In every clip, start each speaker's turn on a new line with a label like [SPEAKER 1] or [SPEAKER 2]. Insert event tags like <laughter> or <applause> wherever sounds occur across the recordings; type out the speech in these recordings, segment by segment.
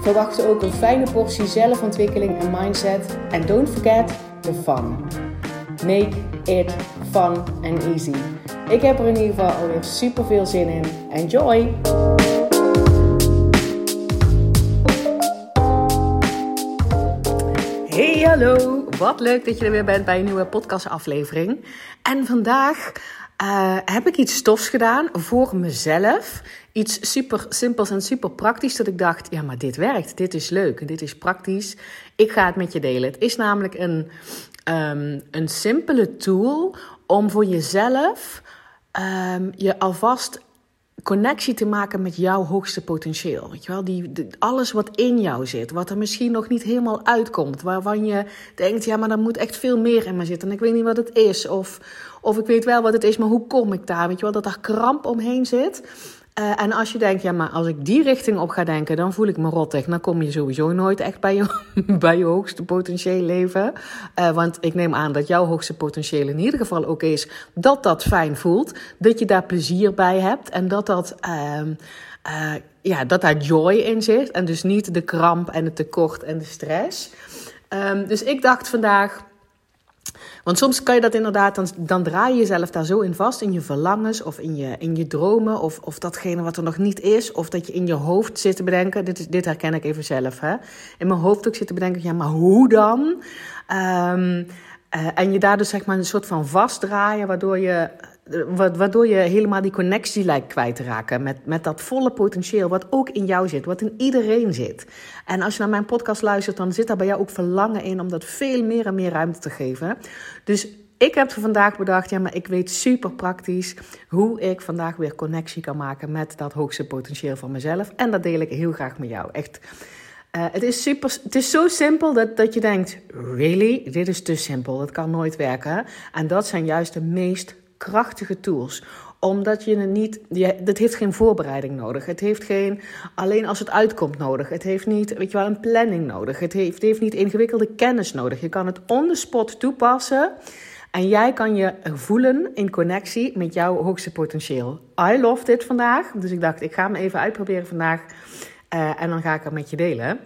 [SPEAKER 1] Verwacht ook een fijne portie zelfontwikkeling en mindset. En don't forget the fun. Make it fun and easy. Ik heb er in ieder geval alweer super veel zin in. Enjoy! Hey, hallo! Wat leuk dat je er weer bent bij een nieuwe podcastaflevering. En vandaag uh, heb ik iets stofs gedaan voor mezelf. Iets super simpels en super praktisch. Dat ik dacht, ja, maar dit werkt. Dit is leuk. Dit is praktisch. Ik ga het met je delen. Het is namelijk een, um, een simpele tool om voor jezelf um, je alvast connectie te maken met jouw hoogste potentieel. Weet je wel? Die, alles wat in jou zit, wat er misschien nog niet helemaal uitkomt, waarvan je denkt, ja, maar er moet echt veel meer in me zitten en ik weet niet wat het is. Of, of ik weet wel wat het is, maar hoe kom ik daar? Weet je wel, dat daar kramp omheen zit. Uh, en als je denkt, ja, maar als ik die richting op ga denken, dan voel ik me rottig. Dan kom je sowieso nooit echt bij je, <laughs> bij je hoogste potentieel leven. Uh, want ik neem aan dat jouw hoogste potentieel in ieder geval ook is dat dat fijn voelt. Dat je daar plezier bij hebt en dat dat. Uh, ja, dat daar joy in zit. En dus niet de kramp en het tekort en de stress. Um, dus ik dacht vandaag want soms kan je dat inderdaad, dan, dan draai je jezelf daar zo in vast, in je verlangens of in je, in je dromen, of, of datgene wat er nog niet is, of dat je in je hoofd zit te bedenken. Dit, dit herken ik even zelf. Hè? In mijn hoofd ook zit te bedenken, ja, maar hoe dan? Um, uh, en je daar dus zeg maar een soort van vastdraaien, waardoor je waardoor je helemaal die connectie lijkt kwijt te raken met, met dat volle potentieel wat ook in jou zit, wat in iedereen zit. En als je naar mijn podcast luistert, dan zit daar bij jou ook verlangen in om dat veel meer en meer ruimte te geven. Dus ik heb vandaag bedacht, ja, maar ik weet super praktisch hoe ik vandaag weer connectie kan maken met dat hoogste potentieel van mezelf. En dat deel ik heel graag met jou. Echt. Uh, het, is super, het is zo simpel dat, dat je denkt: really? Dit is te simpel, dat kan nooit werken. En dat zijn juist de meest krachtige tools omdat je het niet, het heeft geen voorbereiding nodig. Het heeft geen, alleen als het uitkomt nodig. Het heeft niet, weet je wel, een planning nodig. Het heeft, het heeft niet ingewikkelde kennis nodig. Je kan het on the spot toepassen. En jij kan je voelen in connectie met jouw hoogste potentieel. I love dit vandaag. Dus ik dacht, ik ga hem even uitproberen vandaag. Uh, en dan ga ik het met je delen.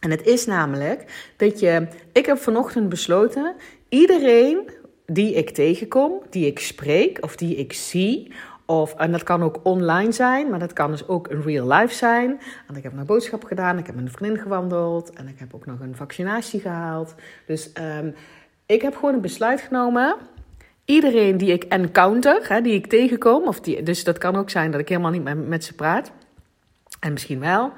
[SPEAKER 1] En het is namelijk dat je, ik heb vanochtend besloten, iedereen die ik tegenkom, die ik spreek of die ik zie. Of, en dat kan ook online zijn, maar dat kan dus ook een real life zijn. En ik heb een boodschap gedaan, ik heb met een vriendin gewandeld en ik heb ook nog een vaccinatie gehaald. Dus um, ik heb gewoon een besluit genomen. Iedereen die ik encounter, hè, die ik tegenkom, of die, dus dat kan ook zijn dat ik helemaal niet met, met ze praat, en misschien wel,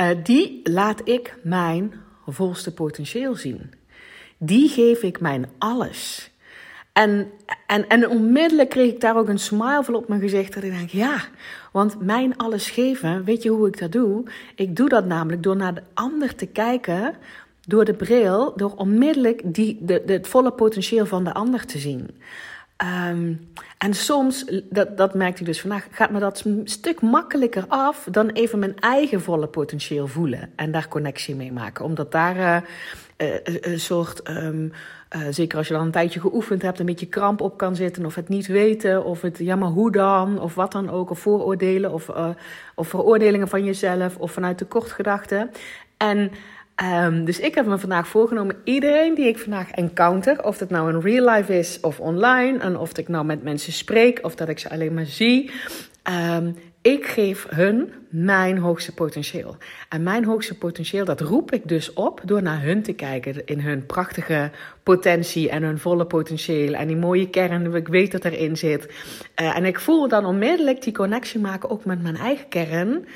[SPEAKER 1] uh, die laat ik mijn volste potentieel zien. Die geef ik mijn alles. En, en, en onmiddellijk kreeg ik daar ook een smile van op mijn gezicht. Dat ik denk, ja, want mijn alles geven, weet je hoe ik dat doe? Ik doe dat namelijk door naar de ander te kijken, door de bril, door onmiddellijk die, de, het volle potentieel van de ander te zien. Um, en soms, dat, dat merkte ik dus vandaag, gaat me dat een stuk makkelijker af dan even mijn eigen volle potentieel voelen en daar connectie mee maken. Omdat daar uh, een soort um, uh, zeker als je dan een tijdje geoefend hebt, een beetje kramp op kan zitten. Of het niet weten, of het ja, maar hoe dan, of wat dan ook. Of vooroordelen, of, of veroordelingen van jezelf, of vanuit tekortgedachten. En um, dus ik heb me vandaag voorgenomen, iedereen die ik vandaag encounter, of dat nou in real life is of online, en of ik nou met mensen spreek, of dat ik ze alleen maar zie. Um, ik geef hun mijn hoogste potentieel. En mijn hoogste potentieel, dat roep ik dus op door naar hun te kijken in hun prachtige potentie en hun volle potentieel en die mooie kern, ik weet dat erin zit. Uh, en ik voel dan onmiddellijk die connectie maken ook met mijn eigen kern.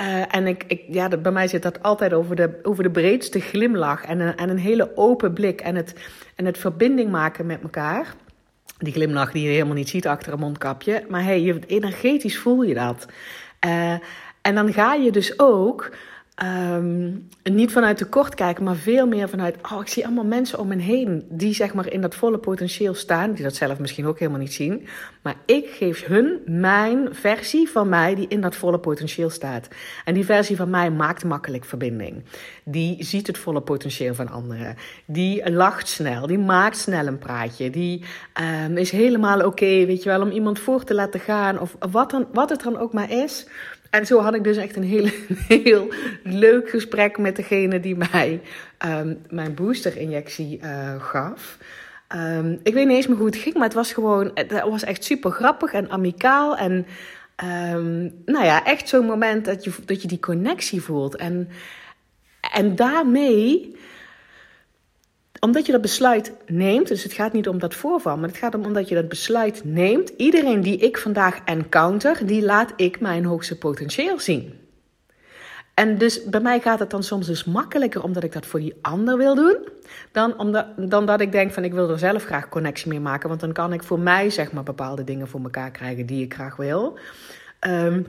[SPEAKER 1] Uh, en ik, ik, ja, bij mij zit dat altijd over de, over de breedste glimlach en een, en een hele open blik en het, en het verbinding maken met elkaar. Die glimlach die je helemaal niet ziet achter een mondkapje. Maar hey, je, energetisch voel je dat. Uh, en dan ga je dus ook Ehm, niet vanuit tekort kijken, maar veel meer vanuit, oh, ik zie allemaal mensen om me heen die zeg maar in dat volle potentieel staan, die dat zelf misschien ook helemaal niet zien. Maar ik geef hun mijn versie van mij die in dat volle potentieel staat. En die versie van mij maakt makkelijk verbinding. Die ziet het volle potentieel van anderen. Die lacht snel, die maakt snel een praatje. Die um, is helemaal oké, weet je wel, om iemand voor te laten gaan of wat, dan, wat het dan ook maar is. En zo had ik dus echt een heel, <laughs> heel leuk gesprek met degene die mij um, mijn boosterinjectie uh, gaf. Um, ik weet niet eens meer hoe het ging, maar het was gewoon, het was echt super grappig en amicaal. En um, nou ja, echt zo'n moment dat je, dat je die connectie voelt. En, en daarmee omdat je dat besluit neemt, dus het gaat niet om dat voorval, maar het gaat om omdat je dat besluit neemt. Iedereen die ik vandaag encounter, die laat ik mijn hoogste potentieel zien. En dus bij mij gaat het dan soms dus makkelijker omdat ik dat voor die ander wil doen, dan, omdat, dan dat ik denk van ik wil er zelf graag connectie mee maken, want dan kan ik voor mij zeg maar bepaalde dingen voor elkaar krijgen die ik graag wil. Um,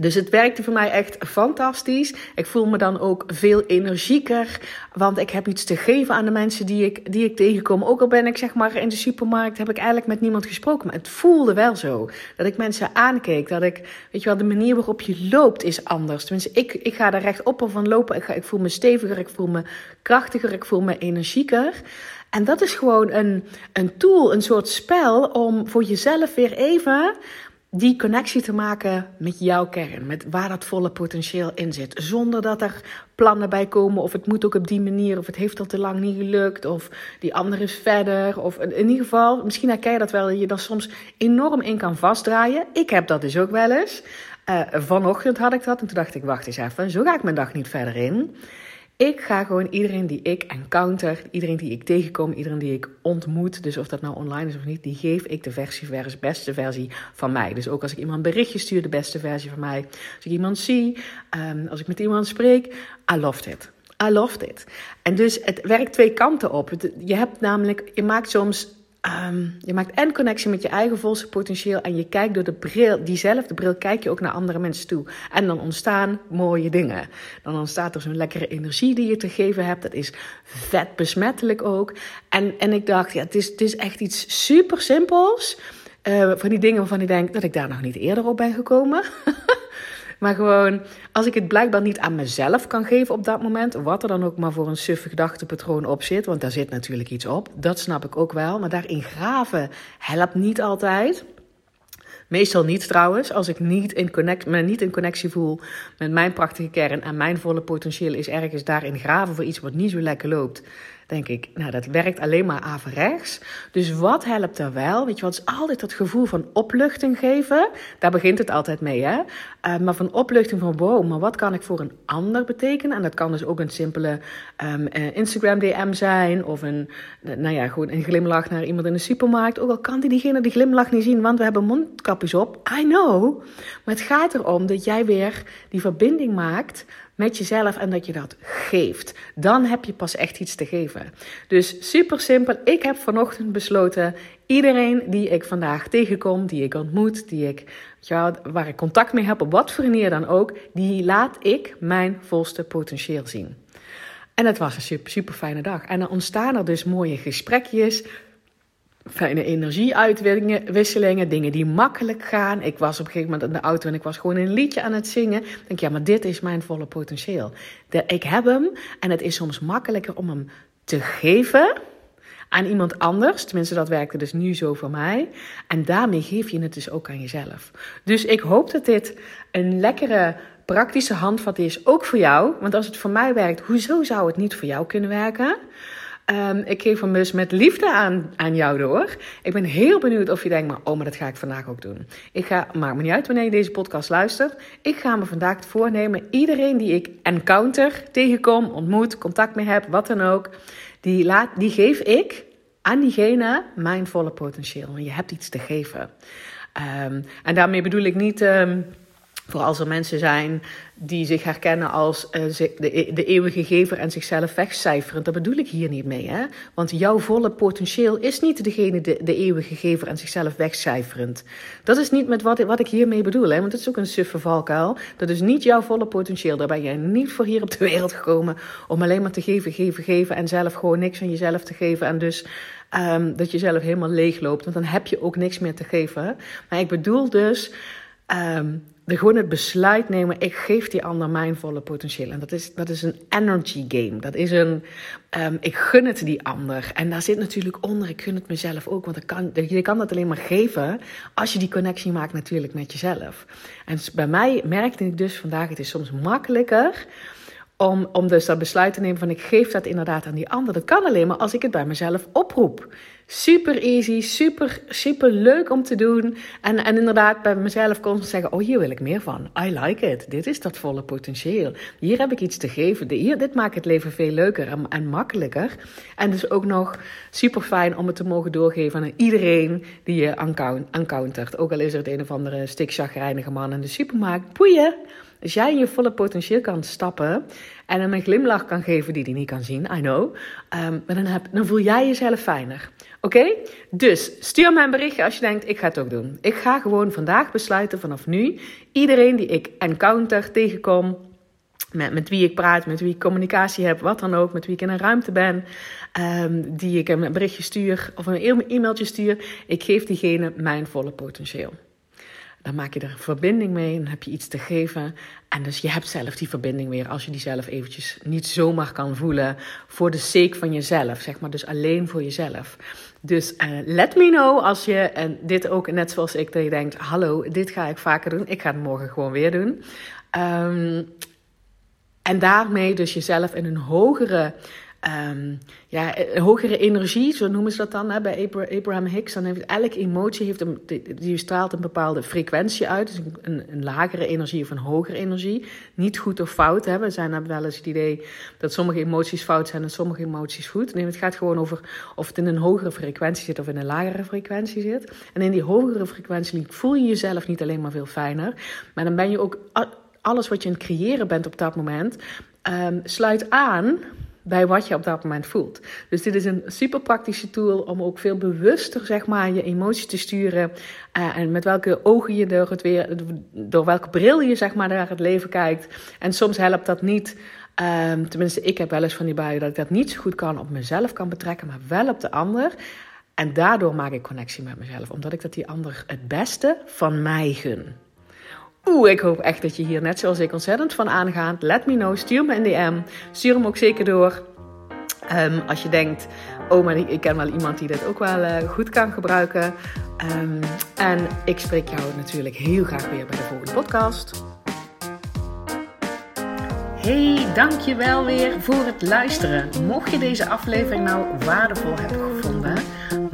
[SPEAKER 1] dus het werkte voor mij echt fantastisch. Ik voel me dan ook veel energieker. Want ik heb iets te geven aan de mensen die ik, die ik tegenkom. Ook al ben ik zeg maar in de supermarkt, heb ik eigenlijk met niemand gesproken. Maar het voelde wel zo. Dat ik mensen aankeek. Dat ik, weet je wel, de manier waarop je loopt is anders. Tenminste, ik, ik ga daar recht op van lopen. Ik, ga, ik voel me steviger, ik voel me krachtiger, ik voel me energieker. En dat is gewoon een, een tool, een soort spel om voor jezelf weer even die connectie te maken met jouw kern, met waar dat volle potentieel in zit. Zonder dat er plannen bij komen of het moet ook op die manier, of het heeft al te lang niet gelukt, of die andere is verder. Of in ieder geval, misschien herken je dat wel, dat je daar soms enorm in kan vastdraaien. Ik heb dat dus ook wel eens. Uh, vanochtend had ik dat en toen dacht ik, wacht eens even, zo ga ik mijn dag niet verder in. Ik ga gewoon iedereen die ik encounter, iedereen die ik tegenkom, iedereen die ik ontmoet, dus of dat nou online is of niet, die geef ik de versie, vers, beste versie van mij. Dus ook als ik iemand berichtje stuur, de beste versie van mij. Als ik iemand zie, um, als ik met iemand spreek, I loved it. I loved it. En dus het werkt twee kanten op. Je hebt namelijk, je maakt soms Um, je maakt en connectie met je eigen volste potentieel. En je kijkt door de bril, diezelfde bril, kijk je ook naar andere mensen toe. En dan ontstaan mooie dingen. Dan ontstaat er zo'n lekkere energie die je te geven hebt. Dat is vet besmettelijk ook. En, en ik dacht, ja, het is, het is echt iets super simpels. Uh, van die dingen waarvan ik denk dat ik daar nog niet eerder op ben gekomen. <laughs> Maar gewoon, als ik het blijkbaar niet aan mezelf kan geven op dat moment, wat er dan ook maar voor een suffe gedachtepatroon op zit, want daar zit natuurlijk iets op, dat snap ik ook wel. Maar daarin graven helpt niet altijd. Meestal niet trouwens. Als ik niet in connect, me niet in connectie voel met mijn prachtige kern en mijn volle potentieel is ergens daarin graven voor iets wat niet zo lekker loopt denk ik, nou dat werkt alleen maar averechts. Dus wat helpt er wel? Weet je wat, is altijd dat gevoel van opluchting geven. Daar begint het altijd mee, hè? Uh, maar van opluchting van wow, maar wat kan ik voor een ander betekenen? En dat kan dus ook een simpele um, uh, Instagram DM zijn. Of een, nou ja, gewoon een glimlach naar iemand in de supermarkt. Ook al kan die diegene die glimlach niet zien, want we hebben mondkapjes op. I know. Maar het gaat erom dat jij weer die verbinding maakt met jezelf en dat je dat geeft. Dan heb je pas echt iets te geven. Dus super simpel. Ik heb vanochtend besloten: iedereen die ik vandaag tegenkom, die ik ontmoet, die ik, waar ik contact mee heb, op wat voor manier dan ook, die laat ik mijn volste potentieel zien. En het was een super, super fijne dag. En dan ontstaan er dus mooie gesprekjes, fijne energieuitwisselingen, dingen die makkelijk gaan. Ik was op een gegeven moment in de auto en ik was gewoon een liedje aan het zingen. Ik denk, ja, maar dit is mijn volle potentieel. Ik heb hem en het is soms makkelijker om hem te geven aan iemand anders. Tenminste, dat werkte dus nu zo voor mij. En daarmee geef je het dus ook aan jezelf. Dus ik hoop dat dit een lekkere praktische handvat is, ook voor jou. Want als het voor mij werkt, hoezo zou het niet voor jou kunnen werken? Um, ik geef hem dus met liefde aan, aan jou door. Ik ben heel benieuwd of je denkt, maar oh, maar dat ga ik vandaag ook doen. Ik ga, maakt me niet uit wanneer je deze podcast luistert. Ik ga me vandaag voornemen, iedereen die ik encounter, tegenkom, ontmoet, contact mee heb, wat dan ook, die, laat, die geef ik aan diegene mijn volle potentieel. Want je hebt iets te geven. Um, en daarmee bedoel ik niet... Um, voor als er mensen zijn die zich herkennen als uh, de, de, eeuwige gever en zichzelf wegcijferend. Dat bedoel ik hier niet mee. Hè? Want jouw volle potentieel is niet degene, de, de eeuwige gever en zichzelf wegcijferend. Dat is niet met wat, wat ik hiermee bedoel. Hè? Want het is ook een suffe valkuil. Dat is niet jouw volle potentieel. Daar ben je niet voor hier op de wereld gekomen om alleen maar te geven, geven, geven. En zelf gewoon niks van jezelf te geven. En dus um, dat je zelf helemaal leeg loopt. Want dan heb je ook niks meer te geven. Maar ik bedoel dus. Um, de, gewoon het besluit nemen, ik geef die ander mijn volle potentieel. En dat is, dat is een energy game. Dat is een, um, ik gun het die ander. En daar zit natuurlijk onder, ik gun het mezelf ook. Want ik kan, je kan dat alleen maar geven als je die connectie maakt natuurlijk met jezelf. En bij mij merkte ik dus vandaag, het is soms makkelijker om, om dus dat besluit te nemen van ik geef dat inderdaad aan die ander. Dat kan alleen maar als ik het bij mezelf oproep. Super easy, super, super leuk om te doen. En, en inderdaad bij mezelf constant zeggen, oh hier wil ik meer van. I like it. Dit is dat volle potentieel. Hier heb ik iets te geven. Hier, dit maakt het leven veel leuker en, en makkelijker. En dus ook nog super fijn om het te mogen doorgeven aan iedereen die je encountert. Ook al is er het een of andere stikzagrijnige man in de supermarkt. Boeien! Als jij in je volle potentieel kan stappen en hem een glimlach kan geven die hij niet kan zien, I know, um, maar dan, heb, dan voel jij jezelf fijner. Oké? Dus stuur me een berichtje als je denkt, ik ga het ook doen. Ik ga gewoon vandaag besluiten vanaf nu, iedereen die ik encounter, tegenkom, met, met wie ik praat, met wie ik communicatie heb, wat dan ook, met wie ik in een ruimte ben, um, die ik een berichtje stuur of een e-mailtje stuur, ik geef diegene mijn volle potentieel. Dan maak je er een verbinding mee en heb je iets te geven. En dus je hebt zelf die verbinding weer als je die zelf eventjes niet zomaar kan voelen voor de sake van jezelf, zeg maar. Dus alleen voor jezelf. Dus uh, let me know als je, en dit ook net zoals ik, dat je denkt, hallo, dit ga ik vaker doen. Ik ga het morgen gewoon weer doen. Um, en daarmee dus jezelf in een hogere um, ja, een hogere energie, zo noemen ze dat dan hè, bij Abraham Hicks. Dan heeft elke emotie heeft een, die straalt een bepaalde frequentie uit. Dus een, een lagere energie of een hogere energie. Niet goed of fout. Hè. We zijn, hebben wel eens het idee dat sommige emoties fout zijn en sommige emoties goed. Nee, het gaat gewoon over of het in een hogere frequentie zit of in een lagere frequentie zit. En in die hogere frequentie voel je jezelf niet alleen maar veel fijner, maar dan ben je ook alles wat je aan het creëren bent op dat moment. Um, sluit aan bij wat je op dat moment voelt. Dus dit is een super praktische tool om ook veel bewuster zeg maar, je emoties te sturen. Uh, en met welke ogen je door, het weer, door welke bril je zeg maar, naar het leven kijkt. En soms helpt dat niet. Um, tenminste, ik heb wel eens van die buien dat ik dat niet zo goed kan op mezelf kan betrekken, maar wel op de ander. En daardoor maak ik connectie met mezelf, omdat ik dat die ander het beste van mij gun. Oeh, ik hoop echt dat je hier net zoals ik ontzettend van aangaat. Let me know, stuur me een DM. Stuur hem ook zeker door. Um, als je denkt, oh, maar ik ken wel iemand die dit ook wel uh, goed kan gebruiken. Um, en ik spreek jou natuurlijk heel graag weer bij de volgende podcast. Hey, dankjewel weer voor het luisteren. Mocht je deze aflevering nou waardevol hebben gevonden,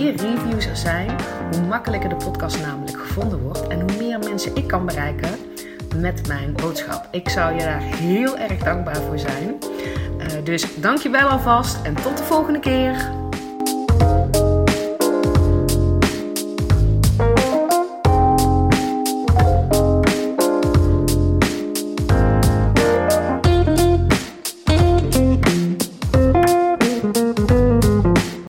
[SPEAKER 1] Meer reviews er zijn, hoe makkelijker de podcast namelijk gevonden wordt en hoe meer mensen ik kan bereiken met mijn boodschap. Ik zou je daar heel erg dankbaar voor zijn. Uh, dus dankjewel alvast en tot de volgende keer.